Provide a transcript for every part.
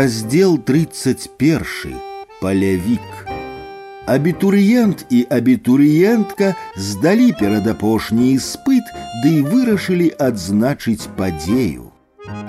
Раздел 31. Полявик. Абітурыент і абітурыентка здалі перадапошні іспыт ды і вырашылі адзначыць падзею.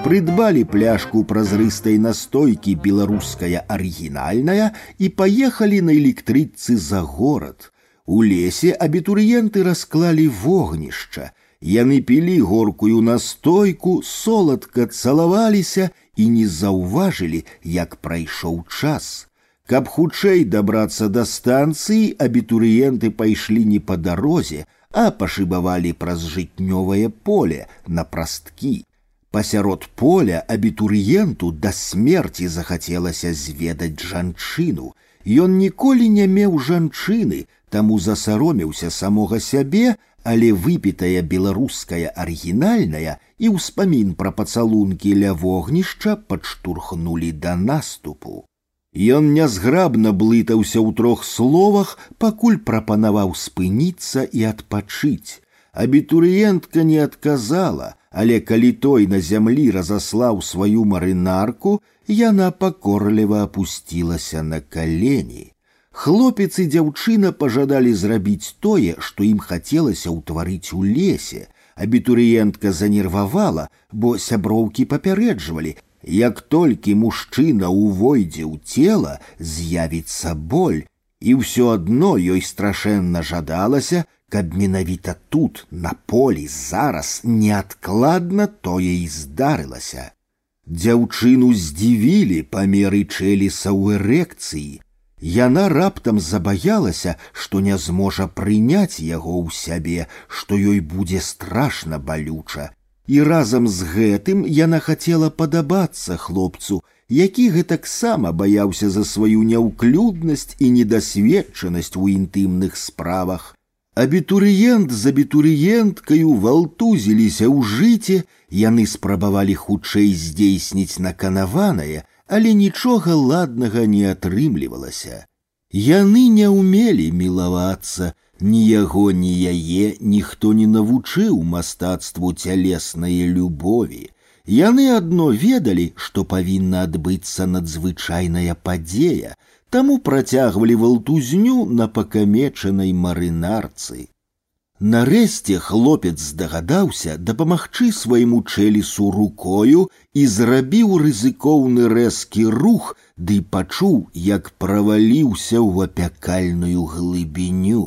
Прыдбалі пляшку празрыстай настойкі беларуская арыгінальная і паехалі на электрыцы за горад. У лесе абітурыенты расклалі вогнішча. Яны пілі горкую настойку, соладка цалаваліся і не заўважылі, як прайшоў час. Каб хутчэй дабрацца да станцыі, абітурыенты пайшлі не па дарозе, а пашыбавалі праз жытнёвае поле на прасткі. Пасярод поля абітурыенту да смерці захацелася зведаць жанчыну. Ён ніколі не меў жанчыны, таму засаромеўся самога сябе, але выпітая беларуская арыгінальная і ўспамін пра пацалункі ля вогнішча падштурхнулі да наступу. Ён нязграбна блытаўся ў трох словах, пакуль прапанаваў спыніцца і адпачыць. Абітурыентка не адказала, але калі той на зямлі разаслаў сваю марынарку, яна пакорліва апусцілася на калені. Хлопец і дзяўчына пажадалі зрабіць тое, што ім хацелася ўтварыць у лесе. Абітурыентка занервавала, бо сяброўкі папярэджвалі, як толькі мужчына ўвойдзе ў цела, з'явіцца боль, і ўсё адно ёй страшэнна жадалася, каб менавіта тут, на полі зараз неадкладна тое і здарылася. Дзяўчыну здзівілі памеры чэліса ў эрэкцыі, Яна раптам забаялася, што не зможа прыняць яго ў сябе, што ёй будзе страшна балюча. І разам з гэтым яна хацела падабацца хлопцу, які гэтаксама баяўся за сваю няўклюднасць і недасведчанасць у інтымных справах. Абітурыент з абітурыенткаю валтузіліся ў жыце, яны спрабавалі хутчэй здзейсніць наканаванае, але нічога ладнага не атрымлівалася. Яны не ўмелі мілавацца, ні яго, ні яе ніхто не навучыў мастацтву цялеснае любові. Яны адно ведалі, што павінна адбыцца надзвычайная падзея, таму працягвалі валтузню на пакамечанай марынарцы. Нарэшце хлопец здагадаўся дапамагчы свайму чэлісу рукою і зрабіў рызыкоўны рэзкі рух, ды пачуў, як праваліўся ў апякальную глыбіню.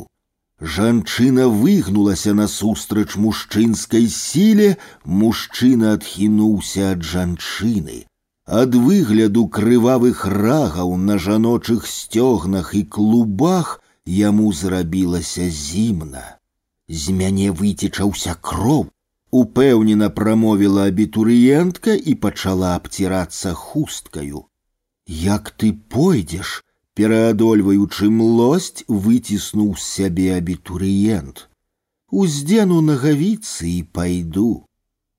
Жанчына выгнулася насустрач мужчынскай сіле, мужчына адхінуўся ад жанчыны. Ад выгляду крывавых рагаў на жаночых сцёгнах і клубах яму зрабілася зімна з мяне выцечаўся кроў упэўнена прамовіла абітурыентка і пачала абцірацца хусткаю як ты пойдзеш пераадольваючы млосць выціснуў з сябе абітурыент уздзену нагавіцы і пайду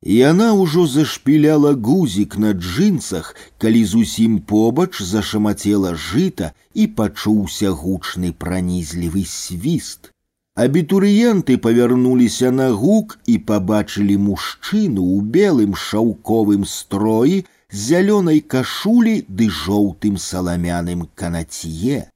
Яна ўжо зашпіляла гузік на джинсах, калі зусім побач зашамацела жыта і пачуўся гучны пранізлівы свіст. Абітурыенты павярнуліся на гук і пабачылі мужчыну ў белым шаўковым строі з зялёнай кашулі ды жоўтым саламяным канацье.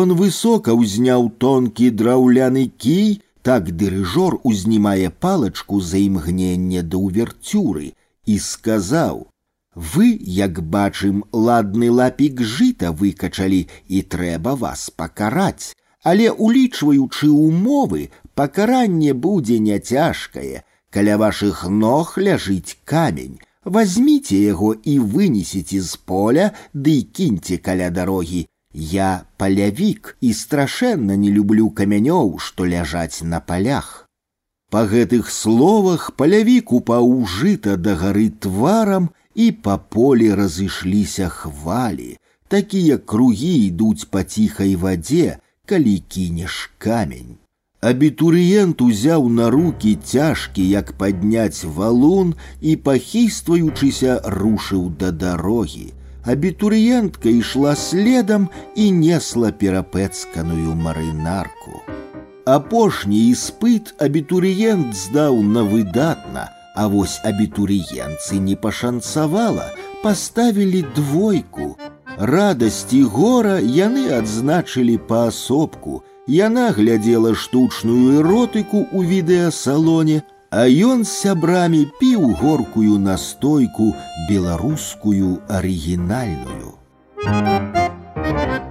Ён высока ўзняў тонкі драўляны кій, так дырыжор узнімае палачку за імгненне да ўверцюры і сказаў: « Вы, як бачым, ладны лапік жыта выкачалі і трэба вас пакараць але улічваючы умовы пакаранне будзе няцяжкае каля вашых ног ляжыць камень возьмите яго і вынесеце з поля ды кіньце каля дарогі я палявік і страшэнна не люблю камянёў што ляжаць на палях па гэтых словах палявік упаў жыта да гары тварам і па полі разышліся хвалі, такія кругі ідуць па ціхай вадзе, калі кінеш камень. Абітурыент узяў на руки цяжкі, як падняць валун і, пахістваючыся, рушыў да дарогі. Абітурыентка ішла следам і несла перапэцканую марынарку. Апошні іспыт абітурыент здаў на выдатна, а вось абітурыенцы не пашанцавала, паставілі двойку, радасці гора яны адзначылі паасобку. Яна глядзела штучную эротыку ў відэасалоне, а ён з сябрамі піў горкую настойку беларускую арыгінальную. Thank you.